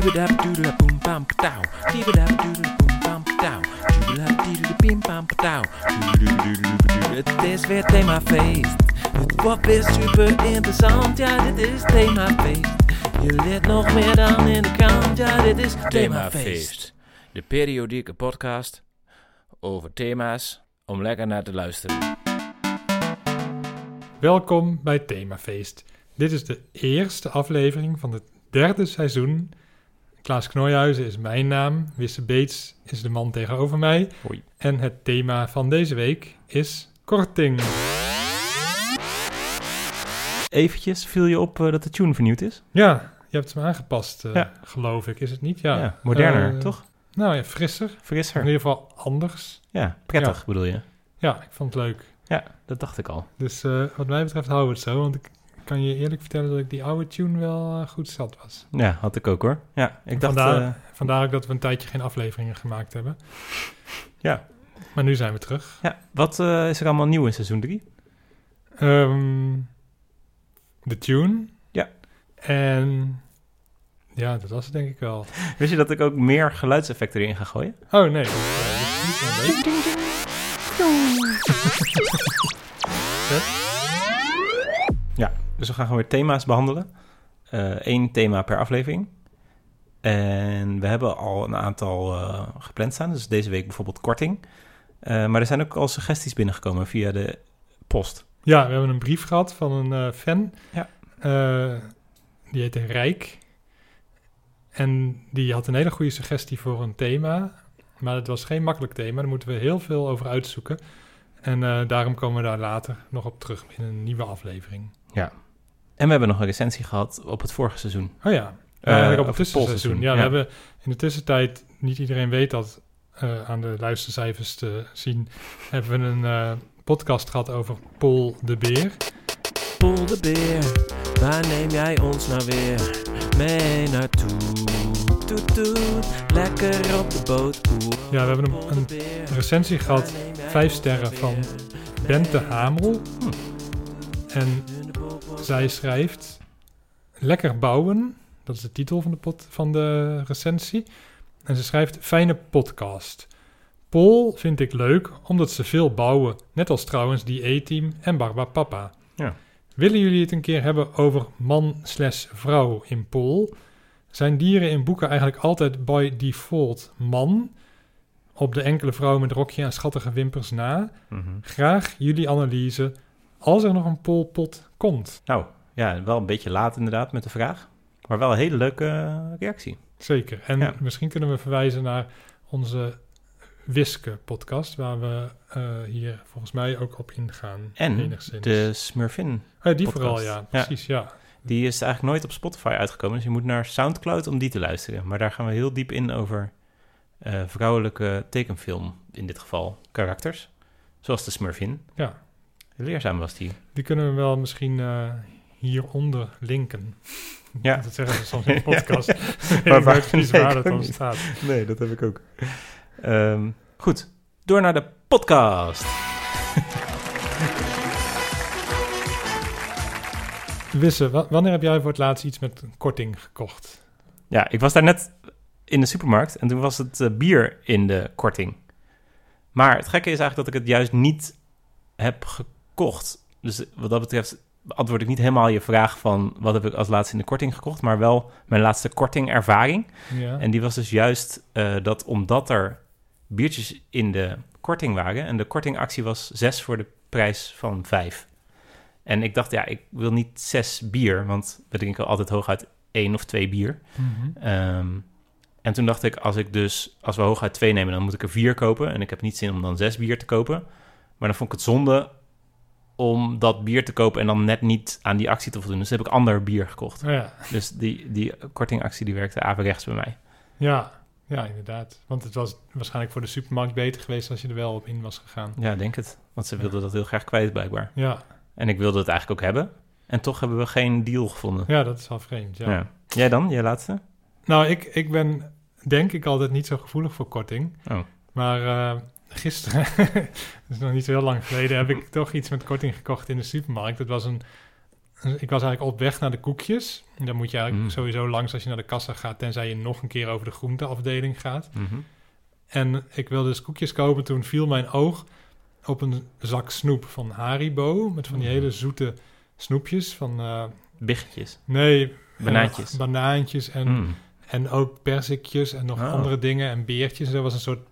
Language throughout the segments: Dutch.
Diebedabdoedelaboembam-ptauw. Diebedabdoedelaboembam-ptauw. Diebedabdoedelabimbam-ptauw. Het is weer themafeest. Het wordt weer super interessant. Ja, dit is themafeest. Je leert nog meer dan in de krant. Ja, dit is themafeest. De periodieke podcast over thema's om lekker naar te luisteren. Welkom bij Themafeest. Dit is de eerste aflevering van het derde seizoen. Klaas Knooihuizen is mijn naam. Wisse Beets is de man tegenover mij. Hoi. En het thema van deze week is korting. Eventjes viel je op eh, dat de tune vernieuwd is? Ja, je hebt hem aangepast, eh, Ja. geloof ik. Is het niet? Ja. Ja, moderner, Eh, toch? Nou ja, frisser. In Frisser. ieder geval anders. Ja, prettig bedoel je? Ja, ik vond het leuk. Ja, dat dacht ik al. Dus wat mij betreft houden we het zo. Want ik kan je eerlijk vertellen dat ik die oude tune wel eh, goed zat was. Ja, had ik ook hoor. Ja, ik dacht... Vandaar- eh, Vandaar ook dat we een tijdje geen afleveringen gemaakt hebben. Ja. Maar nu zijn we terug. ja, wat eh, is er allemaal nieuw in seizoen 3? Ehm, de tune. Ja. En ja, dat was het denk ik wel. Wist je dat ik ook meer geluidseffecten erin ga gooien? Oh nee, dat Dus we gaan gewoon weer thema's behandelen. Eén thema per aflevering. En we hebben al een aantal eh, gepland staan. Dus deze week bijvoorbeeld korting. Eh, maar er zijn ook al suggesties binnengekomen via de post. Ja, we hebben een brief gehad van een eh, fan. Ja. Eh, die heette Rijk. En die had een hele goede suggestie voor een thema. Maar het was geen makkelijk thema. Daar moeten we heel veel over uitzoeken. En eh, daarom komen we daar later nog op terug in een nieuwe aflevering. En we hebben nog een recensie gehad op het vorige seizoen. Oh ja, Eh, eigenlijk op het tussenseizoen. Ja, we hebben in de tussentijd, niet iedereen weet dat eh, aan de luistercijfers te zien, hebben we een eh, podcast gehad over Paul de Beer. Poel de beer, waar neem jij ons nou weer mee naartoe? Toet toet, lekker op de boot. Oeh, Ja, we hebben een- een recensie gehad, vijf sterren nou van Bente Hamel. Hm. En zij schrijft, lekker bouwen, dat is de titel van de, pod, van de recensie. En ze schrijft, fijne podcast. Paul vind ik leuk, omdat ze veel bouwen. Net als trouwens die E-team en Barba Papa. Ja. Willen jullie het een keer hebben over man slash vrouw in Paul? Zijn dieren in boeken eigenlijk altijd by default man? Op de enkele vrouw met rokje en schattige wimpers na? Mhm. Graag jullie analyse als er nog een Polpot komt. Nou, ja, wel een beetje laat inderdaad met de vraag. Maar wel een hele leuke eh, reactie. Zeker. En Ja. misschien kunnen we verwijzen naar onze Wiske-podcast, waar we eh, hier volgens mij ook op ingaan. En enigszins. de Smurfin, Oh, die podcast. vooral, ja. Ja. Precies, ja. die is eigenlijk nooit op Spotify uitgekomen. Dus je moet naar Soundcloud om die te luisteren. Maar daar gaan we heel diep in over eh, vrouwelijke tekenfilm, in dit geval karakters. Zoals de Smurfin. Ja. Leerzaam was die. Die kunnen we wel misschien eh, hieronder linken. Ja. Dat zeggen ze soms in de podcast. Maar waar- precies nee, waar ook dan staat. Nee, dat heb ik ook. Ehm, goed, door naar de podcast. Wisse, wa- wanneer heb jij voor het laatst iets met een korting gekocht? Ja, ik was daar net in de supermarkt en toen was het eh, bier in de korting. Maar het gekke is eigenlijk dat ik het juist niet heb gekocht. Dus wat dat betreft beantwoord ik niet helemaal je vraag van wat heb ik als laatste in de korting gekocht, maar wel mijn laatste kortingervaring. Ja. En die was dus juist eh, dat omdat er biertjes in de korting waren en de kortingactie was zes voor de prijs van vijf. En ik dacht, ja, ik wil niet zes bier, want we drinken altijd hooguit één of twee bier. Mhm. Ehm, en toen dacht ik, als ik dus, als we hooguit twee nemen, dan moet ik er vier kopen. En ik heb niet zin om dan zes bier te kopen. Maar dan vond ik het zonde om dat bier te kopen en dan net niet aan die actie te voldoen. Dus heb ik ander bier gekocht. Ja. Dus die, die kortingactie die werkte averechts bij mij. Ja. ja, inderdaad. Want het was waarschijnlijk voor de supermarkt beter geweest als je er wel op in was gegaan. Ja, denk het. Want ze wilden dat heel graag kwijt blijkbaar. Ja, En ik wilde het eigenlijk ook hebben. En toch hebben we geen deal gevonden. ja dat is wel vreemd. Ja. Ja. Jij dan, jij laatste? Nou, ik, ik ben denk ik altijd niet zo gevoelig voor korting. Oh. Maar eh, gisteren, dat is nog niet zo heel lang geleden, heb ik toch iets met korting gekocht in de supermarkt. Het was een ik was eigenlijk op weg naar de koekjes. En Dan moet je eigenlijk Mm. sowieso langs als je naar de kassa gaat, tenzij je nog een keer over de groenteafdeling gaat. Mhm. En ik wilde dus koekjes kopen. Toen viel mijn oog op een zak snoep van Haribo. Met van die Mm. hele zoete snoepjes. Van, eh, Biggetjes. nee, eh, Banaantjes. banaantjes en, Mm. en ook perzikjes en nog Oh. andere dingen. En beertjes. En dat was een soort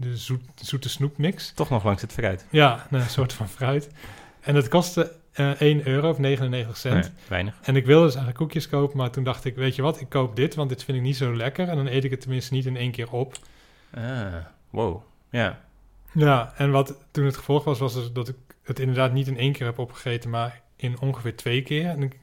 de zoet, zoete snoepmix. Toch nog langs het fruit. Ja, een soort van fruit. En het kostte eh 1 euro of 99 cent. Nee, weinig. En ik wilde dus eigenlijk koekjes kopen, maar toen dacht ik, weet je wat, ik koop dit, want dit vind ik niet zo lekker. En dan eet ik het tenminste niet in één keer op. Ah, wow. Ja. Ja, en wat toen het gevolg was, was dus dat ik het inderdaad niet in één keer heb opgegeten, maar in ongeveer twee keer. En ik,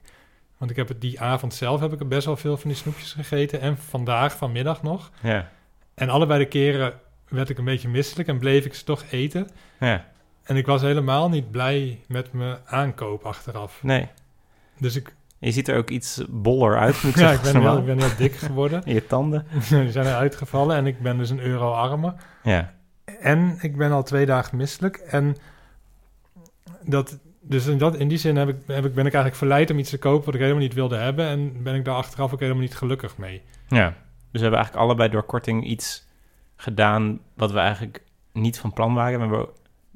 want ik heb het die avond zelf heb ik er best wel veel van die snoepjes gegeten. En vandaag, vanmiddag nog. Ja. En allebei de keren werd ik een beetje misselijk en bleef ik ze toch eten. Ja. En ik was helemaal niet blij met mijn aankoop achteraf. Nee. Dus ik, Je ziet er ook iets boller uit. Moet ja, ik ben, heel, ik ben heel dik geworden. In je tanden. Die zijn eruit gevallen en ik ben dus een euro armer. Ja. En ik ben al twee dagen misselijk. En dat, dus in, dat, in die zin heb ik, heb ik, ben ik eigenlijk verleid om iets te kopen wat ik helemaal niet wilde hebben. En ben ik daar achteraf ook helemaal niet gelukkig mee. Ja. Dus we hebben eigenlijk allebei door korting iets gedaan wat we eigenlijk niet van plan waren, maar we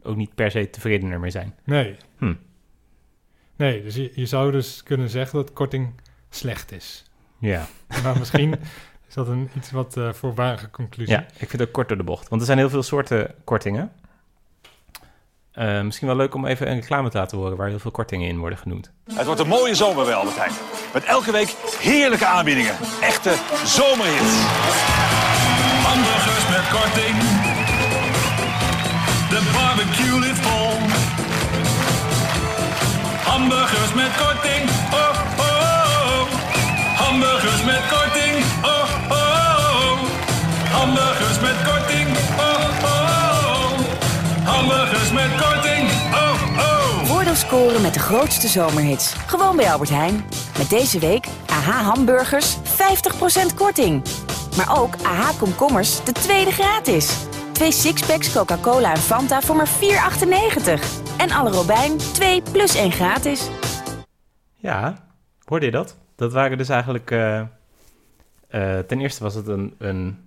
ook niet per se tevreden ermee zijn. Nee. Hm. Nee, dus je, je zou dus kunnen zeggen dat korting slecht is. Ja. Maar misschien is dat een iets wat eh voorbarige conclusie. Ja, ik vind het ook kort door de bocht. Want er zijn heel veel soorten kortingen. Eh, misschien wel leuk om even een reclame te laten horen waar heel veel kortingen in worden genoemd. Het wordt een mooie zomer bij Albert Heijn. Met elke week heerlijke aanbiedingen. Echte zomerhits. Korting. De barbecue ligt vol. Hamburgers met korting. Oh, oh, oh. Hamburgers met korting. Oh, oh, oh. Hamburgers met korting. Oh, oh, oh. Hamburgers met korting. Oh, oh. Voordeel scoren met de grootste zomerhits. Gewoon bij Albert Heijn. Met deze week AH hamburgers 50% korting. Maar ook AH komkommers de tweede gratis. Twee sixpacks Coca-Cola en Fanta voor maar 4,98. En alle Robijn 2 plus 1 gratis. Ja, hoorde je dat? Dat waren dus eigenlijk... eh, eh, ten eerste was het een, een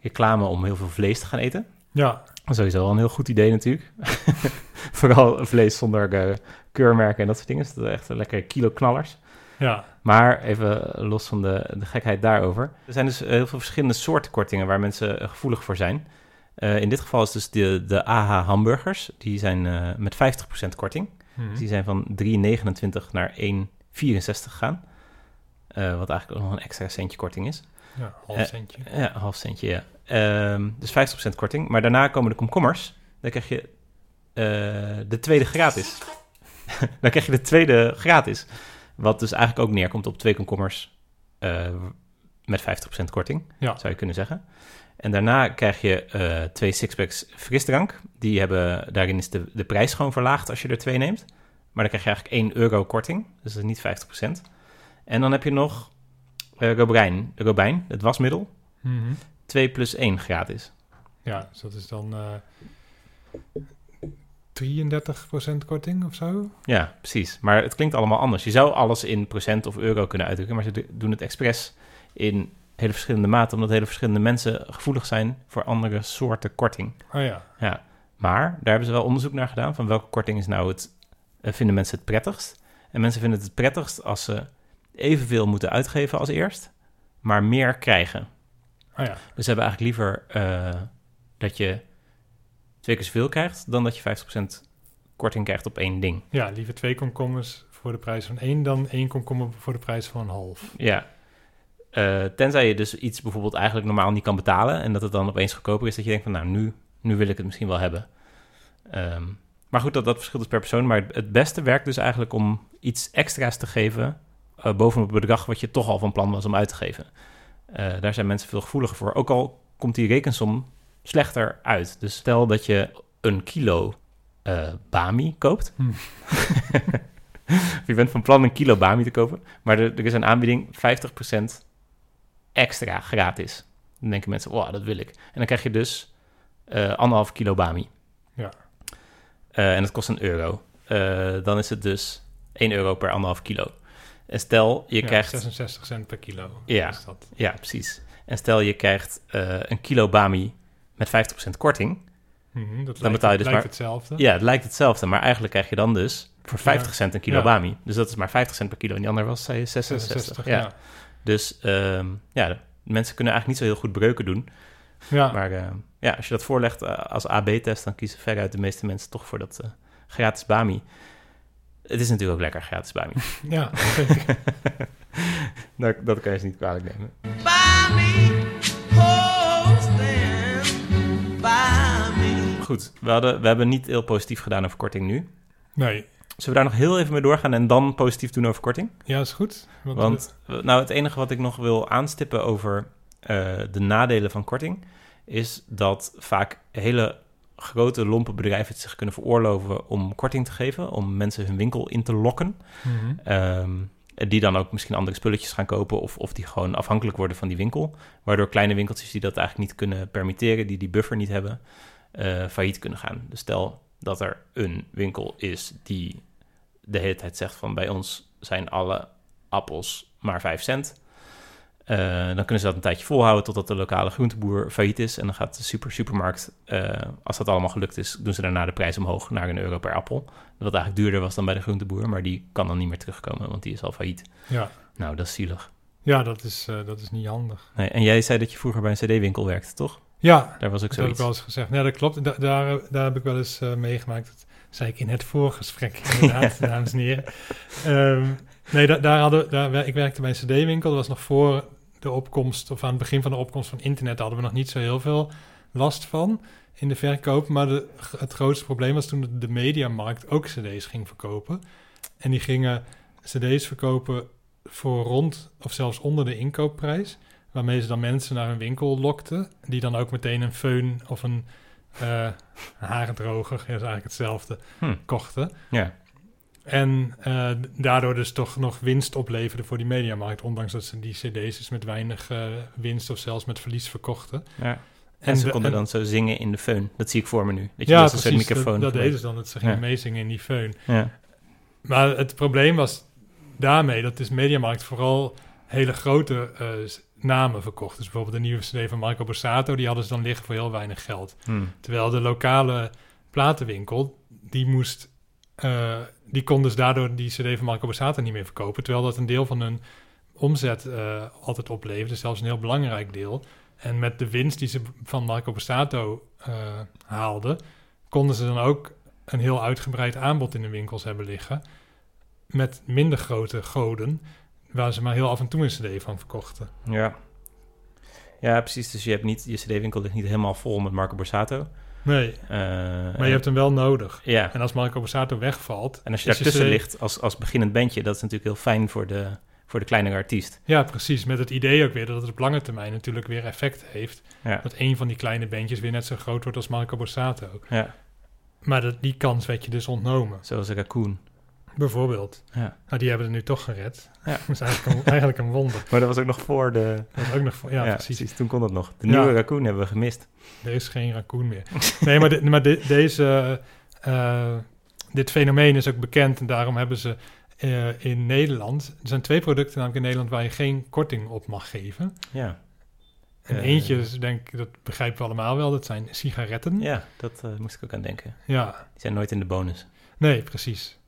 reclame om heel veel vlees te gaan eten. Ja, Sowieso al een heel goed idee natuurlijk. Vooral vlees zonder eh, keurmerken en dat soort dingen. Dus dat is echt een lekkere kilo knallers. ja, Maar even los van de, de gekheid daarover. Er zijn dus heel veel verschillende soorten kortingen waar mensen eh, gevoelig voor zijn. Eh, in dit geval is dus de, de AH hamburgers. Die zijn eh, met 50% korting. Mhm. Dus die zijn van 3,29 naar 1,64 gegaan. Eh, wat eigenlijk ook nog een extra centje korting is. ja half centje. Ja, een half centje, ja. Ehm, dus 50% korting. Maar daarna komen de komkommers. Dan krijg je eh, de tweede gratis. dan krijg je de tweede gratis. Wat dus eigenlijk ook neerkomt op twee komkommers eh, met 50% korting, Ja. zou je kunnen zeggen. En daarna krijg je eh, twee sixpacks frisdrank. Die hebben, daarin is de, de prijs gewoon verlaagd als je er twee neemt. Maar dan krijg je eigenlijk 1 euro korting. Dus dat is niet 50%. En dan heb je nog eh Robijn, Robijn, het wasmiddel. Mhm. 2 plus 1 gratis. Ja, dus dat is dan 33% korting of zo. Ja, precies. Maar het klinkt allemaal anders. Je zou alles in procent of euro kunnen uitdrukken, maar ze do- doen het expres in hele verschillende maten, omdat hele verschillende mensen gevoelig zijn voor andere soorten korting. Oh ja, Ja, maar daar hebben ze wel onderzoek naar gedaan van welke korting is nou het, eh, vinden mensen het prettigst. En mensen vinden het het prettigst als ze evenveel moeten uitgeven als eerst, maar meer krijgen. oh ja, Dus ze hebben eigenlijk liever eh, dat je twee keer zoveel krijgt, dan dat je 50% korting krijgt op één ding. ja, liever twee komkommers voor de prijs van één dan één komkommer voor de prijs van een half. Ja. Eh, tenzij je dus iets bijvoorbeeld eigenlijk normaal niet kan betalen en dat het dan opeens goedkoper is, dat je denkt van nou, nu, nu wil ik het misschien wel hebben. Ehm, maar goed, dat, dat verschilt dus per persoon. Maar het, beste werkt dus eigenlijk om iets extra's te geven eh, bovenop het bedrag wat je toch al van plan was om uit te geven. Eh, daar zijn mensen veel gevoeliger voor. Ook al komt die rekensom slechter uit. Dus stel dat je een kilo eh, bami koopt. Hm. Of je bent van plan een kilo bami te kopen, maar er, er is een aanbieding 50% extra gratis. Dan denken mensen, wow, dat wil ik. En dan krijg je dus eh anderhalf kilo bami. Ja. Eh, en dat kost een euro. Dan is het dus 1 euro per anderhalf kilo. En stel, je Ja, krijgt... 66 cent per kilo. Ja. is dat. Ja, precies. En stel, je krijgt een kilo bami met 50% korting. Mhm, dat Dan lijkt, betaal je dus lijkt maar- hetzelfde. Ja, het lijkt hetzelfde, maar eigenlijk krijg je dan dus voor 50 cent een kilo Ja. bami. Dus dat is maar 50 cent per kilo. En die andere was, zei je, 66. 66, ja. ja. Dus ehm, ja, mensen kunnen eigenlijk niet zo heel goed breuken doen. Ja. Maar eh, ja, als je dat voorlegt eh, als AB-test, dan kiezen veruit de meeste mensen toch voor dat eh, gratis bami. Het is natuurlijk ook lekker gratis bami. ja, zeker. dat, dat kan je ze niet kwalijk nemen. Buy Goed, we, hadden, we hebben niet heel positief gedaan over korting nu. nee. Zullen we daar nog heel even mee doorgaan en dan positief doen over korting? Ja, is goed. Want, Want eh, nou, het enige wat ik nog wil aanstippen over eh, de nadelen van korting... is dat vaak hele grote, lompe bedrijven het zich kunnen veroorloven om korting te geven... om mensen hun winkel in te lokken. Mhm. Ehm, die dan ook misschien andere spulletjes gaan kopen... Of, of die gewoon afhankelijk worden van die winkel. Waardoor kleine winkeltjes die dat eigenlijk niet kunnen permitteren... die die buffer niet hebben, eh, failliet kunnen gaan. Dus stel dat er een winkel is die de hele tijd zegt van... bij ons zijn alle appels maar 5 cent... Eh, dan kunnen ze dat een tijdje volhouden totdat de lokale groenteboer failliet is. En dan gaat de super, supermarkt, eh, als dat allemaal gelukt is, doen ze daarna de prijs omhoog naar een euro per appel. Wat eigenlijk duurder was dan bij de groenteboer, maar die kan dan niet meer terugkomen, want die is al failliet. ja. Nou, dat is zielig. ja, dat is, dat is niet handig. Nee, en jij zei dat je vroeger bij een cd-winkel werkte, toch? Ja, Daar was ook dat heb ik wel eens gezegd. Ja, dat klopt. Da- daar, daar heb ik wel eens eh, meegemaakt. Dat zei ik in het voorgesprek, inderdaad, dames en heren. Ehm, nee, da- daar hadden, daar, ik werkte bij een cd-winkel. Dat was nog voor de opkomst, of aan het begin van de opkomst van internet, daar hadden we nog niet zo heel veel last van in de verkoop. Maar de, het grootste probleem was toen de mediamarkt ook cd's ging verkopen. En die gingen cd's verkopen voor rond of zelfs onder de inkoopprijs. Waarmee ze dan mensen naar hun winkel lokten. Die dan ook meteen een föhn of een eh harendroger, dat is eigenlijk hetzelfde, Hm. kochten. Ja, En eh, daardoor dus toch nog winst opleverden voor die mediamarkt. Ondanks dat ze die cd's dus met weinig eh, winst of zelfs met verlies verkochten. ja. En, ze de- konden en- dan zo zingen in de föhn. Dat zie ik voor me nu. Dat je Ja, dus een precies. microfoon dat, dat deden ze dan. Dat ze gingen Ja. meezingen in die föhn. Ja, Maar het probleem was daarmee dat dus Mediamarkt vooral hele grote namen verkocht. Dus bijvoorbeeld de nieuwe CD van Marco Borsato, die hadden ze dan liggen voor heel weinig geld. Hm. Terwijl de lokale platenwinkel, die moest, eh, die kon dus daardoor die CD van Marco Borsato niet meer verkopen. Terwijl dat een deel van hun omzet eh, altijd opleverde, zelfs een heel belangrijk deel. En met de winst die ze van Marco Borsato eh, haalden, konden ze dan ook een heel uitgebreid aanbod in de winkels hebben liggen. Met minder grote goden, waar ze maar heel af en toe een CD van verkochten. ja. Ja, precies. Dus je hebt niet, je cd-winkel ligt niet helemaal vol met Marco Borsato. Nee, Eh, maar je hebt hem wel nodig. Ja, En als Marco Borsato wegvalt. en als je daartussen CD ligt als, als beginnend bandje, dat is natuurlijk heel fijn voor de, voor de kleinere artiest. Ja, precies. Met het idee ook weer dat het op lange termijn natuurlijk weer effect heeft. Ja, Dat een van die kleine bandjes weer net zo groot wordt als Marco Borsato. ja. Maar dat, die kans werd je dus ontnomen. zoals Raccoon. Bijvoorbeeld. Ja. Nou, die hebben het nu toch gered. Ja. Dat is eigenlijk een, eigenlijk een wonder. Maar dat was ook nog voor de... Dat is ook nog voor, ja, precies. Toen kon dat nog. De Ja. nieuwe Raccoon hebben we gemist. Er is geen raccoon meer. Nee, maar, de- maar de- deze, eh, dit fenomeen is ook bekend. En daarom hebben ze eh, in Nederland... Er zijn twee producten namelijk in Nederland... waar je geen korting op mag geven. Ja, En Eh. eentje, is, denk ik, dat begrijpen we allemaal wel... dat zijn sigaretten. ja dat moest ik ook aan denken. ja. Die zijn nooit in de bonus. Nee, precies.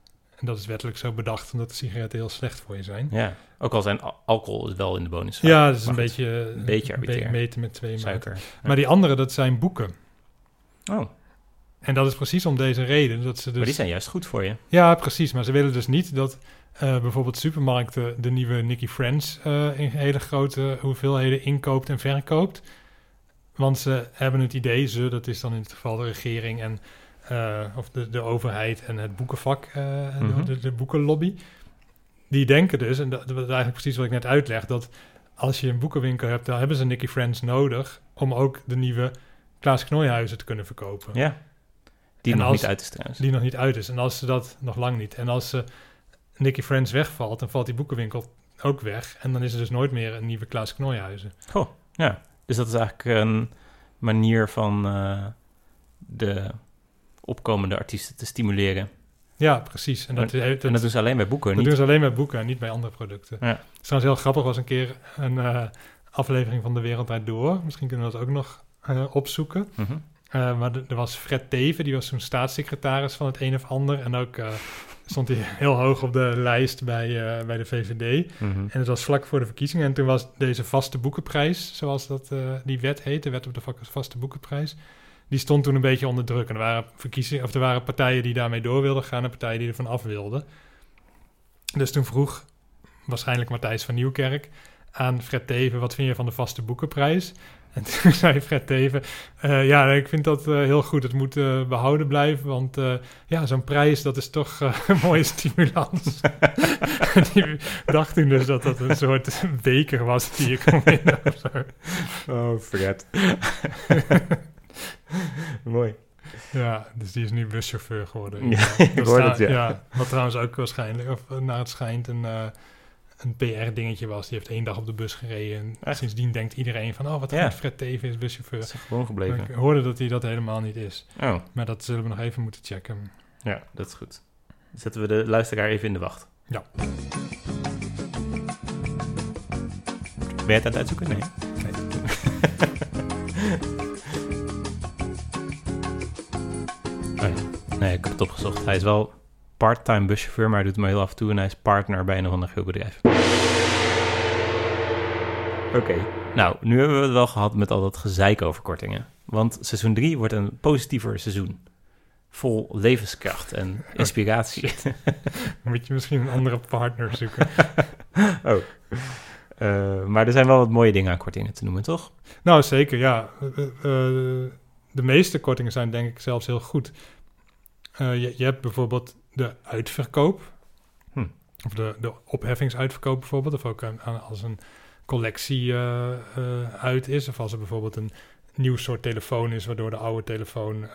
En dat is wettelijk zo bedacht omdat de sigaretten heel slecht voor je zijn. Ja, ook al zijn al- alcohol is wel in de bonus. Ja, dat is een beetje, een beetje arbitrair. meten met twee. Suiker. Maar die andere, dat zijn boeken. Oh, En dat is precies om deze reden. Dat ze dus, maar die zijn juist goed voor je. Ja, precies. Maar ze willen dus niet dat eh, bijvoorbeeld supermarkten de nieuwe Nicky Friends eh, in hele grote hoeveelheden inkoopt en verkoopt. Want ze hebben het idee, ze, dat is dan in het geval de regering en eh, of de, de overheid en het boekenvak, eh, en Mhm. de, de boekenlobby. Die denken dus, en dat, dat is eigenlijk precies wat ik net uitleg, dat als je een boekenwinkel hebt, dan hebben ze Nicky Friends nodig om ook de nieuwe Klaas Knooihuizen te kunnen verkopen. Ja. Die En nog als- niet uit is trouwens. Die nog niet uit is. En als ze dat nog lang niet. En als ze Nicky Friends wegvalt, dan valt die boekenwinkel ook weg. En dan is er dus nooit meer een nieuwe Klaas Knooihuizen. Goh, ja. Dus dat is eigenlijk een manier van eh, de opkomende artiesten te stimuleren. Ja, precies. En dat, heeft- En dat doen ze alleen bij boeken, dat niet... doen ze alleen bij boeken en niet bij andere producten. Ja. Het is trouwens heel grappig, was een keer een eh, aflevering van De Wereld Door. Misschien kunnen we dat ook nog eh, opzoeken. Mhm. Eh, maar er was Fred Teven, die was toen staatssecretaris van het een of ander. En ook stond hij heel hoog op de lijst bij, bij de VVD. Mhm. En het was vlak voor de verkiezingen. En toen was deze vaste boekenprijs, zoals dat, die wet heet, de wet op de va- vaste boekenprijs, die stond toen een beetje onder druk. En er waren, verkiezingen, of er waren partijen die daarmee door wilden gaan en partijen die ervan af wilden. Dus toen vroeg waarschijnlijk Matthijs van Nieuwkerk aan Fred Teven, wat vind je van de vaste boekenprijs? En toen zei Fred Teven, eh, ja, ik vind dat eh, heel goed. Het moet eh, behouden blijven, want ja, zo'n prijs, dat is toch een mooie stimulans. Die dacht toen dus dat dat een soort beker was die je kon winnen of zo. Oh, Fred. Mooi. Ja, dus die is nu buschauffeur geworden. Ja, ik hoor het, ja. Wat trouwens ook waarschijnlijk, of eh, naar het schijnt, een, eh, een PR-dingetje was. Die heeft één dag op de bus gereden. En Echt? sindsdien denkt iedereen van, oh, wat Ja. goed, Fred Teven is buschauffeur. Dat is gewoon gebleven. Maar ik hoorde dat hij dat helemaal niet is. Oh, Maar dat zullen we nog even moeten checken. ja, dat is goed. Zetten we de luisteraar even in de wacht. Ja. Ben je het aan het uitzoeken? Nee. Oh Nee, ik heb het opgezocht. Hij is wel part-time buschauffeur, maar hij doet het maar heel af en toe. En hij is partner bij een of ander groot bedrijf. Oké. Nou, nu hebben we het wel gehad met al dat gezeik over kortingen. Want seizoen 3 wordt een positiever seizoen. Vol levenskracht en inspiratie. Moet je misschien een andere partner zoeken. oh. Eh, maar er zijn wel wat mooie dingen aan kortingen te noemen, toch? nou, zeker, ja. Eh, eh, de meeste kortingen zijn denk ik zelfs heel goed. Eh, je, je hebt bijvoorbeeld de uitverkoop. Hm. Of de, de opheffingsuitverkoop bijvoorbeeld. Of ook aan- aan- als een collectie eh, eh, uit is. Of als er bijvoorbeeld een nieuw soort telefoon is... waardoor de oude telefoon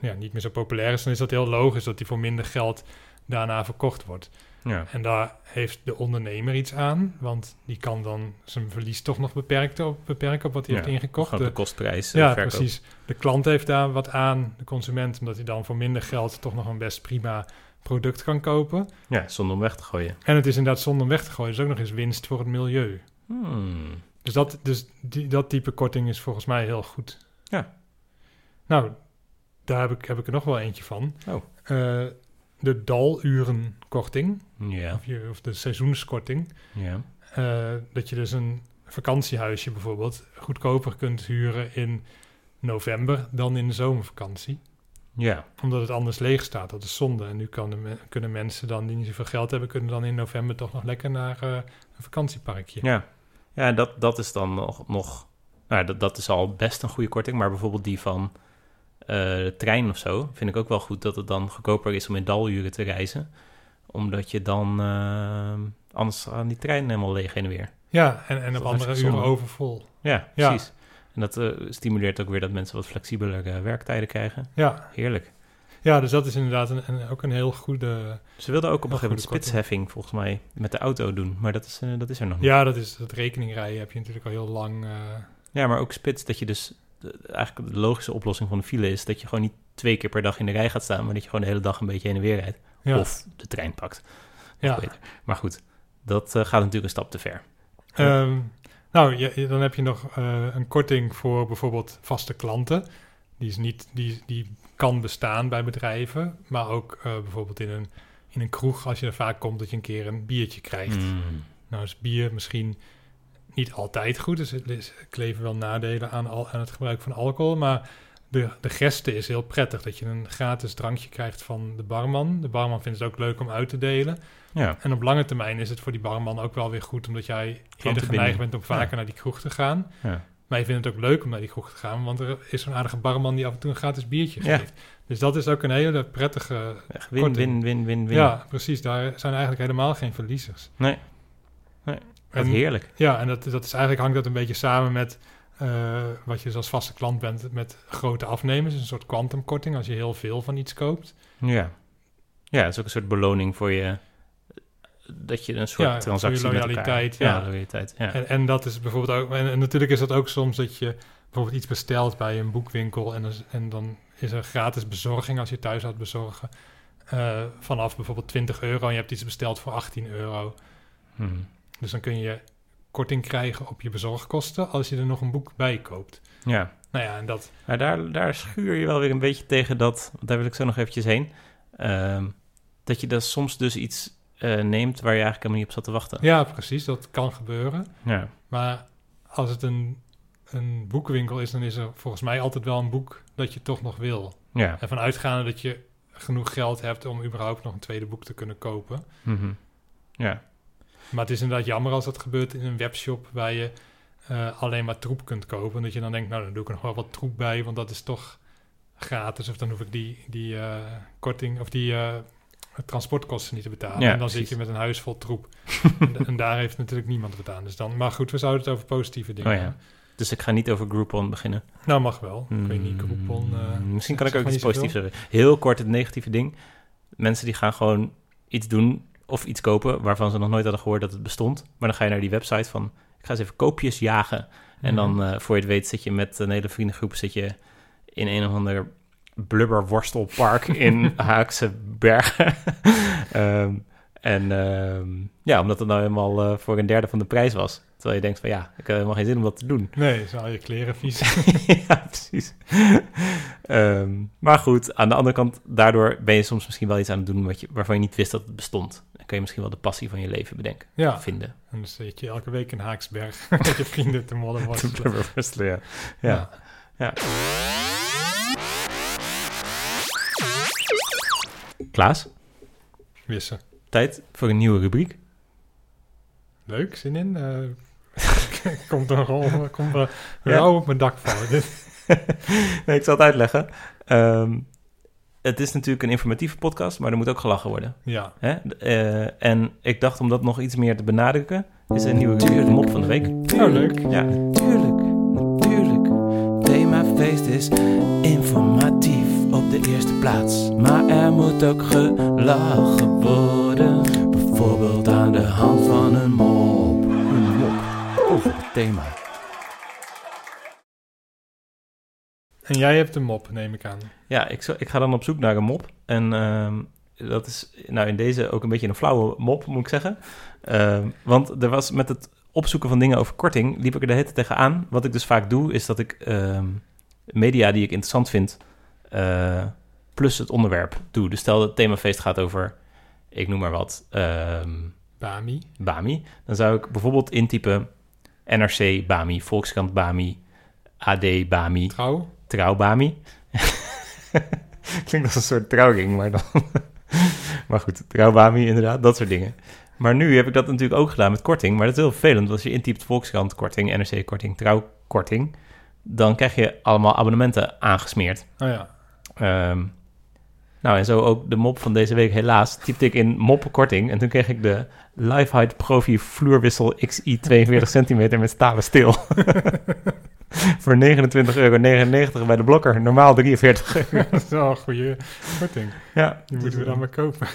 ja, niet meer zo populair is... dan is dat heel logisch dat die voor minder geld daarna verkocht wordt. Ja. En daar heeft de ondernemer iets aan, want die kan dan zijn verlies toch nog beperken op, beperken op wat hij Ja, heeft ingekocht. De- de kostprijs. eh, ja, verkoop. precies. De klant heeft daar wat aan, de consument, omdat hij dan voor minder geld toch nog een best prima product kan kopen. Ja, zonder om weg te gooien. En het is inderdaad zonder om weg te gooien, dus ook nog eens winst voor het milieu. Hmm. Dus dat, dus die, dat type korting is volgens mij heel goed. Ja. Nou, daar heb ik, heb ik er nog wel eentje van. Oh. Eh, de dalurenkorting, Ja, of, je, of de seizoenskorting. ja. Eh, dat je dus een vakantiehuisje bijvoorbeeld goedkoper kunt huren in november dan in de zomervakantie. Ja, Omdat het anders leeg staat. Dat is zonde. En nu kan de me- kunnen mensen dan die niet zoveel geld hebben, kunnen dan in november toch nog lekker naar eh, een vakantieparkje. ja. Ja, dat, dat is dan nog... nog nou, dat, dat is al best een goede korting. Maar bijvoorbeeld die van de trein of zo... vind ik ook wel goed dat het dan goedkoper is om in daluren te reizen. Omdat je dan... eh, anders aan die trein helemaal leeg heen en weer. Ja, en, en op andere uren overvol. Ja, Ja. precies. En dat eh, stimuleert ook weer dat mensen wat flexibeler eh, werktijden krijgen. Ja. Heerlijk. ja, dus dat is inderdaad een, een- ook een heel goede... Ze wilden ook op een gegeven moment spitsheffing volgens mij met de auto doen. Maar dat is, eh, dat is er nog niet. Ja, dat is dat rekeningrijden heb je natuurlijk al heel lang... eh, Ja, maar ook spits dat je dus... de- eigenlijk de logische oplossing van de file is dat je gewoon niet twee keer per dag in de rij gaat staan, maar dat je gewoon de hele dag een beetje heen en weer rijdt. ja. Of de trein pakt. ja. Beter. Maar goed, dat eh, gaat natuurlijk een stap te ver. Ehm, nou, je, je- dan heb je nog eh, een korting voor bijvoorbeeld vaste klanten. Die, is niet, die, die kan bestaan bij bedrijven, maar ook eh, bijvoorbeeld in een, in een kroeg, als je er vaak komt, dat je een keer een biertje krijgt. Mm. Nou is bier misschien niet altijd goed, dus er is- kleven wel nadelen aan, al, aan het gebruik van alcohol, maar de, de gesten is heel prettig dat je een gratis drankje krijgt van de barman. De barman vindt het ook leuk om uit te delen. Ja, En op lange termijn is het voor die barman ook wel weer goed, omdat jij eerder geneigd bent om vaker Ja. naar die kroeg te gaan. ja. Maar je vindt het ook leuk om naar die kroeg te gaan, want er is zo'n aardige barman die af en toe een gratis biertje Ja. geeft. Dus dat is ook een hele prettige... Win, win, win, win, win. Ja, precies. Daar zijn eigenlijk helemaal geen verliezers. Nee. Nee, En- heerlijk. Ja, en dat, dat is eigenlijk hangt dat een beetje samen met eh, wat je dus als vaste klant bent met grote afnemers. Een soort kwantumkorting als je heel veel van iets koopt. Ja. Ja, het is ook een soort beloning voor je... Dat je een soort Ja, voor je transactie met Ja, ja. loyaliteit. Ja. En, en dat is bijvoorbeeld ook. En, en natuurlijk is dat ook soms dat je bijvoorbeeld iets bestelt bij een boekwinkel. En, dan is- en dan is er gratis bezorging als je thuis gaat bezorgen. eh, vanaf bijvoorbeeld 20 euro en je hebt iets besteld voor 18 euro. Hmm. Dus dan kun je korting krijgen op je bezorgkosten als je er nog een boek bij koopt. Ja, Nou ja, en dat, maar daar, daar schuur je wel weer een beetje tegen dat, want daar wil ik zo nog eventjes heen, ehm, dat je dan soms dus iets eh, neemt waar je eigenlijk helemaal niet op zat te wachten. ja, precies, dat kan gebeuren. Ja, Maar als het een, een boekenwinkel is, dan is er volgens mij altijd wel een boek dat je toch nog wil. ja. En vanuitgaande dat je genoeg geld hebt om überhaupt nog een tweede boek te kunnen kopen. Mhm. ja. Maar het is inderdaad jammer als dat gebeurt in een webshop waar je eh, alleen maar troep kunt kopen. Dat je dan denkt, nou dan doe ik er nog wel wat troep bij, want dat is toch gratis. Of dan hoef ik die, die eh, korting of die eh, transportkosten niet te betalen. Ja, en dan precies. zit je met een huis vol troep. en, en daar heeft natuurlijk niemand wat aan. Dus dan, maar goed, we zouden het over positieve dingen Oh ja. Dus ik ga niet over Groupon beginnen. Nou, mag wel. Ik weet niet, Groupon... eh, Mm, Misschien kan ik ook iets positiefs zeggen. Heel kort het negatieve ding. Mensen die gaan gewoon iets doen of iets kopen waarvan ze nog nooit hadden gehoord dat het bestond. Maar dan ga je naar die website van, ik ga eens even koopjes jagen. En dan, Mhm. eh, voor je het weet, zit je met een hele vriendengroep zit je in een of ander blubberworstelpark in Haakse Bergen. Ehm, en ehm, ja, omdat het nou helemaal eh, voor een derde van de prijs was. Terwijl je denkt van ja, ik heb helemaal geen zin om dat te doen. Nee, zijn al je kleren vies. ja, precies. Ehm, maar goed, aan de andere kant, daardoor ben je soms misschien wel iets aan het doen wat je, waarvan je niet wist dat het bestond. Kun je misschien wel de passie van je leven bedenken, ja, vinden. en dan zit je elke week in Haaksberg met je vrienden te modder worstelen. worstelen, ja. ja. Ja. Klaas, Wissen. tijd voor een nieuwe rubriek. Leuk, zin in? Eh, komt er rol, komt er Ja. rauw op mijn dak vallen. Nee, ik zal het uitleggen. Ehm, het is natuurlijk een informatieve podcast, maar er moet ook gelachen worden. ja, Hè? Eh, en ik dacht om dat nog iets meer te benadrukken, is een nieuwe de mop van de week. oh leuk. Ja, Natuurlijk, natuurlijk. Themafeest is informatief op de eerste plaats. Maar er moet ook gelachen worden. Bijvoorbeeld aan de hand van een mop. Een mop over het thema. En jij hebt een mop, neem ik aan. ja ik, zo- ik ga dan op zoek naar een mop. En ehm, dat is nou in deze ook een beetje een flauwe mop, moet ik zeggen. Ehm, want er was met het opzoeken van dingen over korting, liep ik er de hele tijd tegenaan. Wat ik dus vaak doe, is dat ik ehm, media die ik interessant vind, eh, plus het onderwerp doe. Dus stel dat het themafeest gaat over, ik noem maar wat, Bami. Bami. Dan zou ik bijvoorbeeld intypen NRC Bami, Volkskrant Bami, AD Bami, Trouw. Trouw Bami. Klinkt als een soort trouwring, maar dan... maar goed, Trouw Bami inderdaad, dat soort dingen. Maar nu heb ik dat natuurlijk ook gedaan met korting, maar dat is heel vervelend. want Als je intypt Volkskrant korting, NRC korting, Trouw korting, dan krijg je allemaal abonnementen aangesmeerd. Oh ja. Ehm, nou, en zo ook de mop van deze week. Helaas typte ik in mop korting. En toen kreeg ik de Lifehide Profi vloerwissel XI 42 centimeter met stalen steel. Voor 29,99 euro bij de blokker. Normaal 43 euro. Dat is wel een goede korting. Ja, Die moeten we dan maar kopen.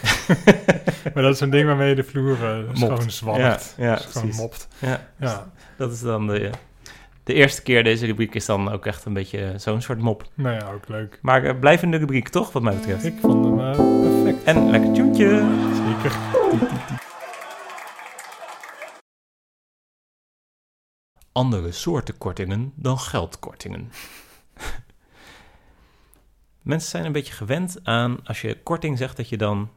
maar dat is een ding waarmee je de vloer uh, schoon Ja, zwabbert. ja, schoon precies. mopt. Ja, Ja, dat is dan de, de eerste keer. Deze rubriek is dan ook echt een beetje zo'n soort mop. nou ja, ook leuk. Maar uh, blijvende rubriek toch, wat mij betreft. Ik vond hem uh, perfect. En lekker tjoentje. Zeker. Andere soorten kortingen dan geldkortingen. Mensen zijn een beetje gewend aan als je korting zegt dat je dan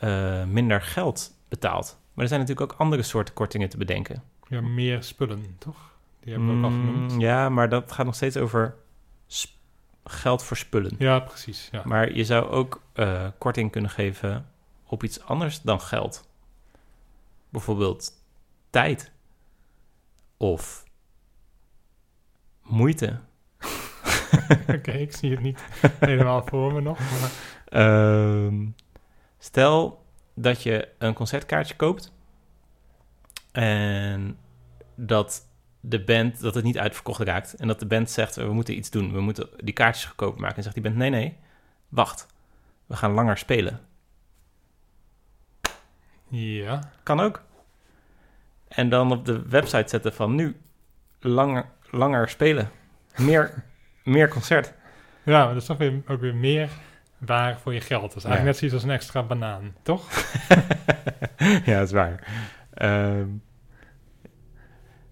uh, minder geld betaalt. Maar er zijn natuurlijk ook andere soorten kortingen te bedenken. Ja, meer spullen, toch? Die hebben we ook al genoemd. Mm, ja, maar dat gaat nog steeds over geld voor spullen. Ja, precies. Ja. Maar je zou ook uh, korting kunnen geven op iets anders dan geld. Bijvoorbeeld tijd. Of moeite. Oké, okay, ik zie het niet helemaal voor me nog. Maar... Uh, stel dat je een concertkaartje koopt en dat de band dat het niet uitverkocht raakt en dat de band zegt we moeten iets doen, we moeten die kaartjes goedkoper maken en zegt die band nee nee, wacht, we gaan langer spelen. Ja. Kan ook. En dan op de website zetten van nu langer, langer spelen. Meer, meer concert. Ja, maar dat is toch weer, ook weer meer waar voor je geld. Dat is eigenlijk Ja. net zoiets als een extra banaan, toch? ja, dat is waar. Ehm,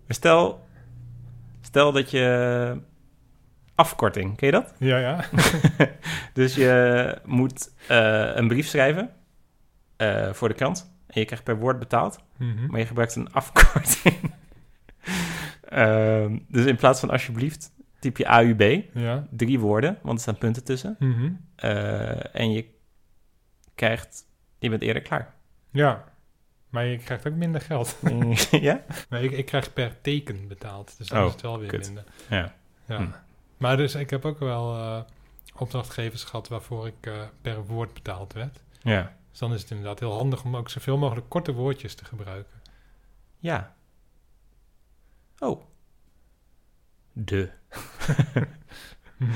stel, stel dat je afkorting, ken je dat? Ja, ja. Dus je moet eh, een brief schrijven eh, voor de krant. En je krijgt per woord betaald. Mhm. Maar je gebruikt een afkorting. Ehm, dus in plaats van alsjeblieft typ je AUB. Ja. Drie woorden, want er staan punten tussen. Mhm. Eh, en je krijgt... Je bent eerder klaar. Ja. Maar je krijgt ook minder geld. ja? Nee, ik, ik krijg per teken betaald. Dus dan Oh, is het wel weer kut. minder. Ja. Ja. Hm. Maar dus ik heb ook wel eh, opdrachtgevers gehad waarvoor ik eh, per woord betaald werd. Ja. Dus dan is het inderdaad heel handig om ook zoveel mogelijk korte woordjes te gebruiken. Ja. Oh. De.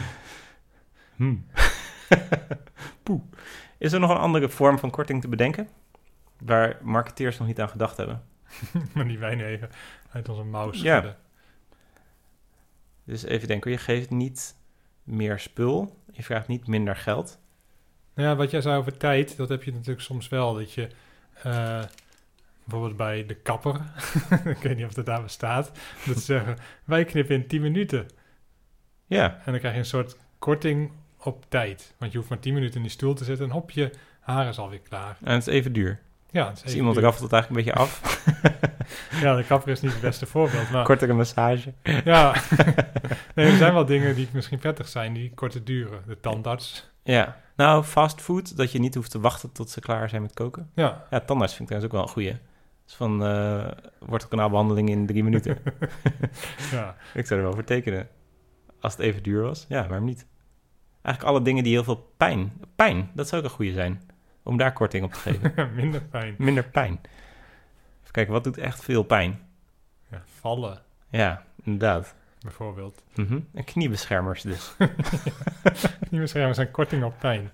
Hm. Poeh. Is er nog een andere vorm van korting te bedenken? Waar marketeers nog niet aan gedacht hebben. maar die wij even uit onze mouw Ja. schudden. Dus even denken, je geeft niet meer spul. Je vraagt niet minder geld. Nou ja, wat jij zei over tijd, dat heb je natuurlijk soms wel. Dat je eh, bijvoorbeeld bij de kapper, ik weet niet of dat daar bestaat, dat ze zeggen, wij knippen in 10 minuten. Ja. En dan krijg je een soort korting op tijd. Want je hoeft maar 10 minuten in die stoel te zitten en hop, je haar is alweer klaar. En het is even duur. Ja, het is Dus iemand raffelt het eigenlijk een beetje af. Ja, de kapper is niet het beste voorbeeld, maar Kortere massage. ja. nee, er zijn wel dingen die misschien prettig zijn, die korter duren. De tandarts. Ja. Nou, fastfood, dat je niet hoeft te wachten tot ze klaar zijn met koken. Ja, Ja, tandarts vind ik trouwens ook wel een goeie. Dus van eh wortelkanaalbehandeling in drie minuten. ja. ik zou er wel voor tekenen. Als het even duur was. Ja, waarom niet? Eigenlijk alle dingen die heel veel pijn... Pijn, dat zou ook een goede zijn. Om daar korting op te geven. minder pijn. Minder pijn. Even kijken, wat doet echt veel pijn? Ja, vallen, Ja, inderdaad. bijvoorbeeld. Mhm. En kniebeschermers dus. Niet beschermen zijn korting op pijn.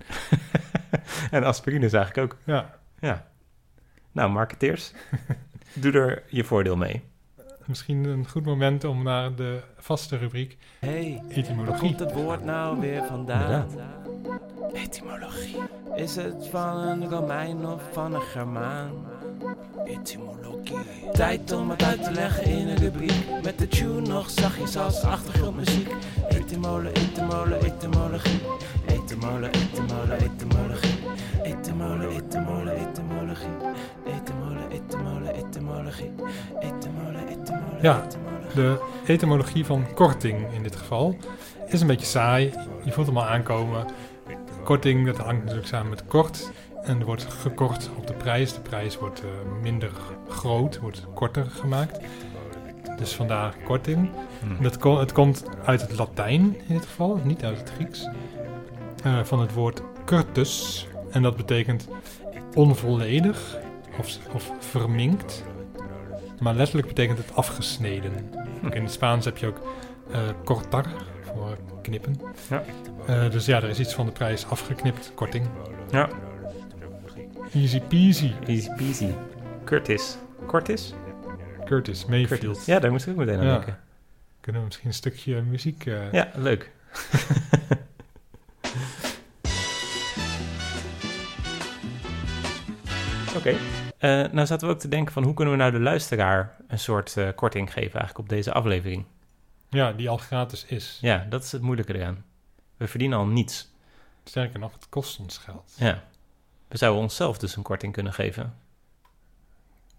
en aspirine is eigenlijk ook. Ja, Ja. Nou, marketeers, doe er je voordeel mee. misschien een goed moment om naar de vaste rubriek Hey, waar etymologie. komt het woord nou weer vandaan? Etymologie. Is het van een Romein of van een Germaan? Etymologie. Tijd om het uit te leggen in een rubriek Met de tune nog zachtjes als achtergrondmuziek Etymole, etymole, etymologie Etymole, etymole, etymologie Etymole, etymole, etymologie etymologie Ja. etymologie De etymologie van korting in dit geval is een beetje saai. Je voelt hem al aankomen. Korting, dat hangt natuurlijk samen met kort. En er wordt gekort op de prijs. De prijs wordt eh, minder groot, wordt korter gemaakt. Dus vandaar korting. Hm. Dat ko- het komt uit het Latijn in dit geval, niet uit het Grieks. Eh, van het woord curtus. En dat betekent onvolledig of, of verminkt. Maar letterlijk betekent het afgesneden. Ook in het Spaans heb je ook eh cortar, voor knippen. Ja. Eh, dus ja, er is iets van de prijs afgeknipt, korting. Ja, Easy peasy. easy peasy. Curtis. Curtis? Curtis Mayfield. Curtis. Ja, daar moest ik ook meteen aan Ja. denken. Kunnen we misschien een stukje muziek... eh, Ja, leuk. Oké. Eh, nou zaten we ook te denken van hoe kunnen we nou de luisteraar een soort eh, korting geven eigenlijk op deze aflevering. ja, die al gratis is. Ja, dat is het moeilijke eraan. We verdienen al niets. Sterker nog, het kost ons geld. Ja. We zouden onszelf dus een korting kunnen geven.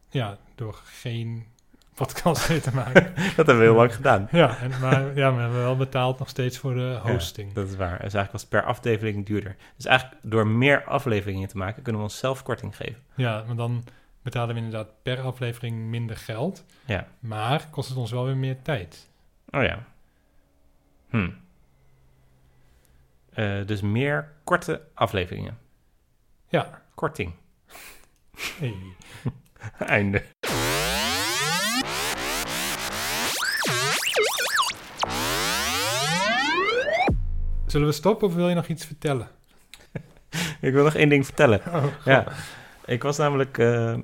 Ja, door geen podcast mee te maken. Dat hebben we heel lang gedaan. ja, en, maar ja, we hebben wel betaald nog steeds voor de hosting. Dat is waar. Dus eigenlijk was per aflevering duurder. Dus eigenlijk door meer afleveringen te maken kunnen we onszelf korting geven. Ja, maar dan betalen we inderdaad per aflevering minder geld. Ja. Maar kost het ons wel weer meer tijd. Oh ja. Hm. Eh, dus meer korte afleveringen. Ja, Korting. hey. Einde. Zullen we stoppen of wil je nog iets vertellen? Ik wil nog één ding vertellen. Oh, Ja. Ik was namelijk... eh,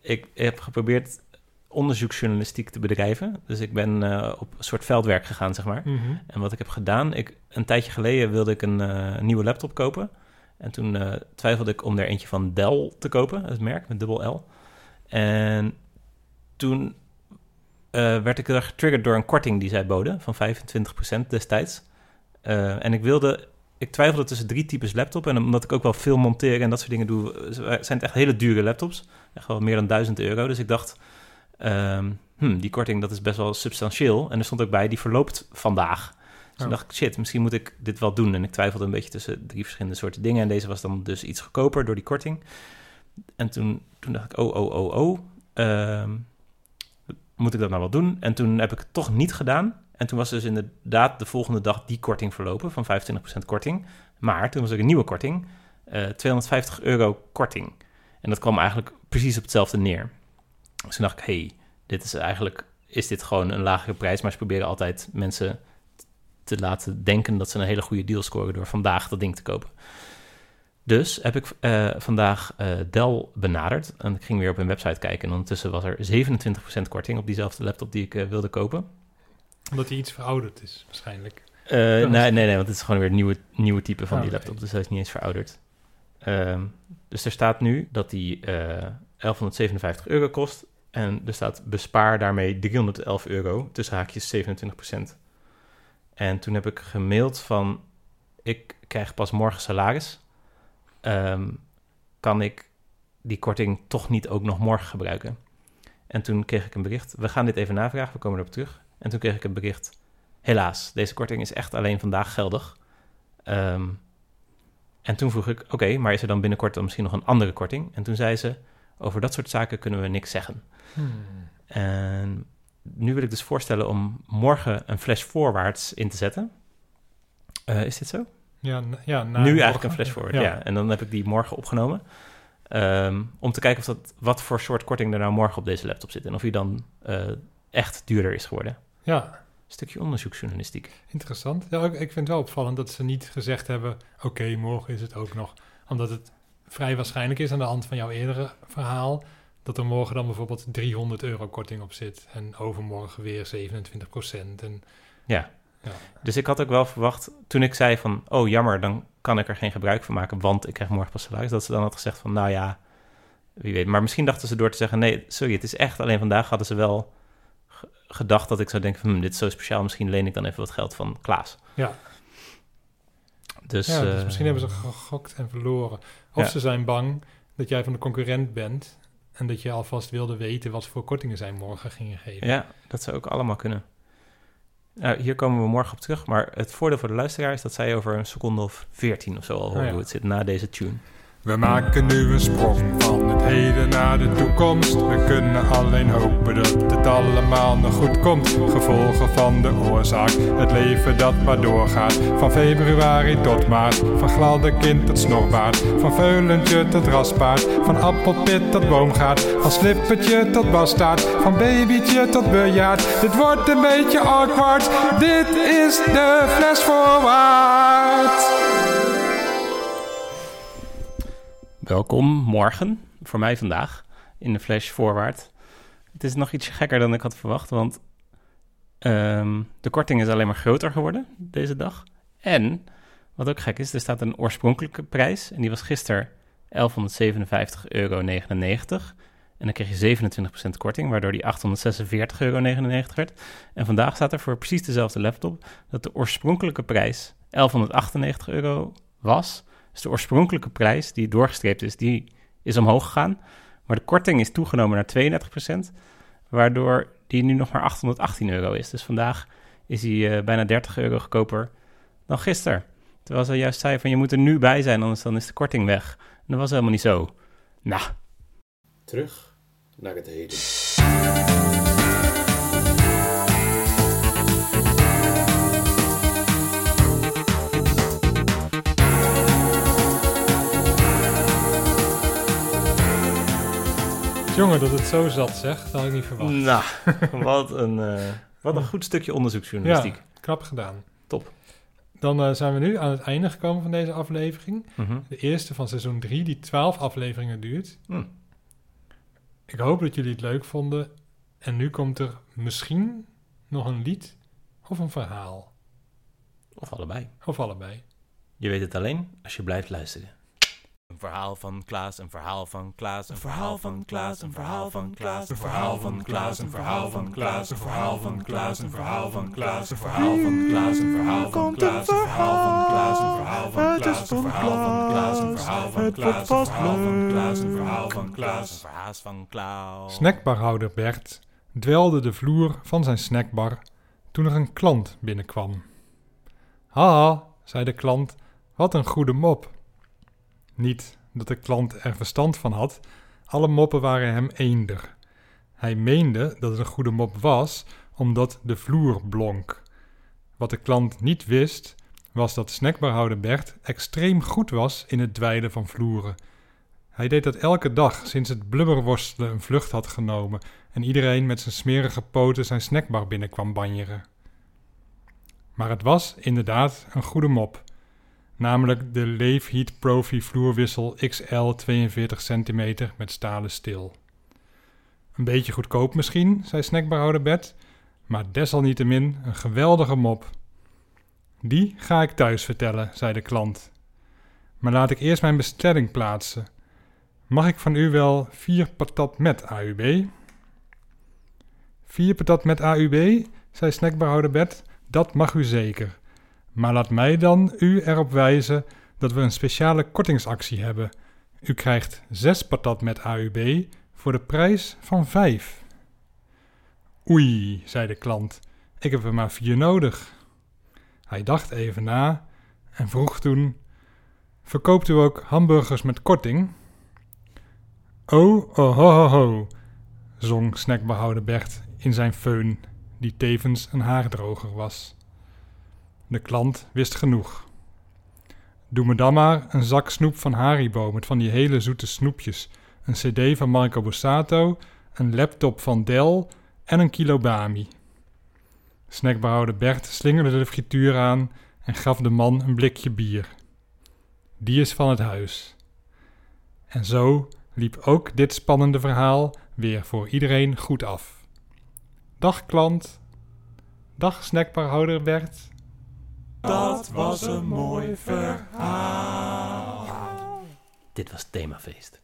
ik heb geprobeerd onderzoeksjournalistiek te bedrijven. Dus ik ben eh, op een soort veldwerk gegaan, zeg maar. Mhm. En wat ik heb gedaan, ik, een tijdje geleden wilde ik een eh, nieuwe laptop kopen. En toen twijfelde ik om er eentje van Dell te kopen, het merk met dubbel L. En toen werd ik er getriggerd door een korting die zij boden van 25% destijds. Eh, en ik wilde, ik twijfelde tussen drie types laptop. En omdat ik ook wel veel monteren en dat soort dingen doe, zijn het echt hele dure laptops. Echt wel meer dan 1000 euro. Dus ik dacht, ehm, hm, die korting dat is best wel substantieel. En er stond ook bij, die verloopt vandaag. Dus toen Oh. dacht ik, shit, misschien moet ik dit wel doen. En ik twijfelde een beetje tussen drie verschillende soorten dingen. En deze was dan dus iets goedkoper door die korting. En toen, toen dacht ik, oh, oh, oh, oh. ehm, moet ik dat nou wel doen? En toen heb ik het toch niet gedaan. En toen was dus inderdaad de volgende dag die korting verlopen van 25% korting. Maar toen was er een nieuwe korting, eh 250 euro korting. En dat kwam eigenlijk precies op hetzelfde neer. Dus toen dacht ik, hey, dit is eigenlijk, is dit gewoon een lagere prijs? Maar ze proberen altijd mensen te laten denken dat ze een hele goede deal scoren door vandaag dat ding te kopen. Dus heb ik eh, vandaag eh, Dell benaderd en ik ging weer op hun website kijken. En ondertussen was er 27% korting op diezelfde laptop die ik eh, wilde kopen. Omdat hij iets verouderd is, waarschijnlijk. Eh, nee, nee, nee, want het is gewoon weer het nieuwe, nieuwe type van Ah, die laptop. Dus hij is niet eens verouderd. Ehm, dus er staat nu dat die eh 1157 euro kost. En er staat bespaar daarmee 311 euro, tussen haakjes 27%. En toen heb ik gemaild van, ik krijg pas morgen salaris. Ehm, kan ik die korting toch niet ook nog morgen gebruiken? En toen kreeg ik een bericht, we gaan dit even navragen, we komen erop terug. En toen kreeg ik een bericht, helaas, deze korting is echt alleen vandaag geldig. Ehm, en toen vroeg ik, oké, maar is er dan binnenkort dan misschien nog een andere korting? En toen zei ze, over dat soort zaken kunnen we niks zeggen. Hmm. En nu wil ik dus voorstellen om morgen een flash voorwaarts in te zetten. Eh, is dit zo? Ja, ja nu morgen. eigenlijk een flash forward, ja. En dan heb ik die morgen opgenomen. Ehm, om te kijken of dat, wat voor soort korting er nou morgen op deze laptop zit. En of die dan eh, echt duurder is geworden. Ja, stukje onderzoeksjournalistiek. interessant. Ja, ik vind het wel opvallend dat ze niet gezegd hebben... oké, morgen is het ook nog. Omdat het vrij waarschijnlijk is aan de hand van jouw eerdere verhaal... dat er morgen dan bijvoorbeeld 300 euro korting op zit... en overmorgen weer 27 procent. En Ja. Ja. Dus ik had ook wel verwacht, toen ik zei van... oh, jammer, dan kan ik er geen gebruik van maken... want ik krijg morgen pas salaris... dat ze dan had gezegd van, nou ja, wie weet. Maar misschien dachten ze door te zeggen... nee, sorry, het is echt alleen vandaag... hadden ze wel gedacht dat ik zou denken... van, hm, dit is zo speciaal, misschien leen ik dan even wat geld van Klaas. Ja. Dus, ja, dus eh, misschien hebben ze gegokt en verloren. Of Ja. ze zijn bang dat jij van de concurrent bent... en dat je alvast wilde weten wat voor kortingen zij morgen gingen geven. Ja, dat zou ook allemaal kunnen. Nou, hier komen we morgen op terug. Maar het voordeel voor de luisteraar is dat zij over een seconde of veertien of zo al horen Oh ja. hoe het zit na deze tune. We maken nu een sprong van het heden naar de toekomst. We kunnen alleen hopen dat het allemaal nog goed komt. Gevolgen van de oorzaak, het leven dat maar doorgaat. Van februari tot maart, van gladde kind tot snorbaard. Van veulentje tot raspaard, van appelpit tot boomgaard. Van slippertje tot bastaard, van babytje tot bejaard. Dit wordt een beetje awkward, dit is de fles voorwaarts. Welkom morgen, voor mij vandaag, in de Flash Voorwaard. Het is nog iets gekker dan ik had verwacht, want ehm, de korting is alleen maar groter geworden deze dag. En, wat ook gek is, er staat een oorspronkelijke prijs en die was gisteren 1157,99 euro. En dan kreeg je 27% korting, waardoor die 846,99 euro werd. En vandaag staat er voor precies dezelfde laptop dat de oorspronkelijke prijs 1198 euro was. Dus de oorspronkelijke prijs die doorgestreept is, die is omhoog gegaan. Maar de korting is toegenomen naar 32%, waardoor die nu nog maar 818 euro is. Dus vandaag is hij eh, bijna 30 euro goedkoper dan gisteren. Terwijl ze juist zei van je moet er nu bij zijn, anders dan is de korting weg. En dat was helemaal niet zo. Nou, Terug naar het heden. Jongen, dat het zo zat zegt, dat had ik niet verwacht. nou wat, een, eh, wat een goed stukje onderzoeksjournalistiek. Ja, knap gedaan. Top. Dan eh, zijn we nu aan het einde gekomen van deze aflevering. Mhm. De eerste van seizoen 3, die 12 afleveringen duurt. Hm. Ik hoop dat jullie het leuk vonden. En nu komt er misschien nog een lied of een verhaal. Of allebei. Of allebei. Je weet het alleen als je blijft luisteren. Verhaal van Klaas, een verhaal van Klaas, een verhaal van Klaas, een verhaal van Klaas, een verhaal van Klaas, een verhaal van Klaas, een verhaal van Klaas, een verhaal van Klaas, een verhaal van Klaas, een verhaal van Klaas, een verhaal van Klaas, een verhaal van Klaas, een verhaal van Klaas, een verhaal van Klaas, een verhaal van Klaas, een verhaal van Klaas, een verhaal van Klaas. Snackbarhouder Bert dwelde de vloer van zijn snackbar toen er een klant binnenkwam. Haha, zei de klant, wat een goede mop. Niet dat de klant er verstand van had, alle moppen waren hem eender. Hij meende dat het een goede mop was, omdat de vloer blonk. Wat de klant niet wist, was dat snackbarhouder Bert extreem goed was in het dweilen van vloeren. Hij deed dat elke dag sinds het blubberworstelen een vlucht had genomen en iedereen met zijn smerige poten zijn snackbar binnenkwam banjeren. Maar het was inderdaad een goede mop. Namelijk de Leefheat Profi vloerwissel XL 42 cm met stalen stil. Een beetje goedkoop misschien, zei snackbarhouder Bert, maar desalniettemin een geweldige mop. Die ga ik thuis vertellen, zei de klant. Maar laat ik eerst mijn bestelling plaatsen. Mag ik van u wel vier patat met AUB? Vier patat met AUB, zei snackbarhouder Bert, dat mag u zeker. Maar laat mij dan u erop wijzen dat we een speciale kortingsactie hebben. U krijgt zes patat met AUB voor de prijs van vijf. Oei, zei de klant, ik heb er maar vier nodig. Hij dacht even na en vroeg toen: Verkoopt u ook hamburgers met korting? Oh, oh ho ho ho, zong snackbehouder Bert in zijn föhn, die tevens een haardroger was. De klant wist genoeg. Doe me dan maar een zak snoep van Haribo met van die hele zoete snoepjes, een cd van Marco Borsato, een laptop van Dell en een kilo bami. Snackbehouder Bert slingerde de frituur aan en gaf de man een blikje bier. Die is van het huis. En zo liep ook dit spannende verhaal weer voor iedereen goed af. Dag klant. Dag snackbarhouder Bert. Dat was een mooi verhaal. Dit was themafeest.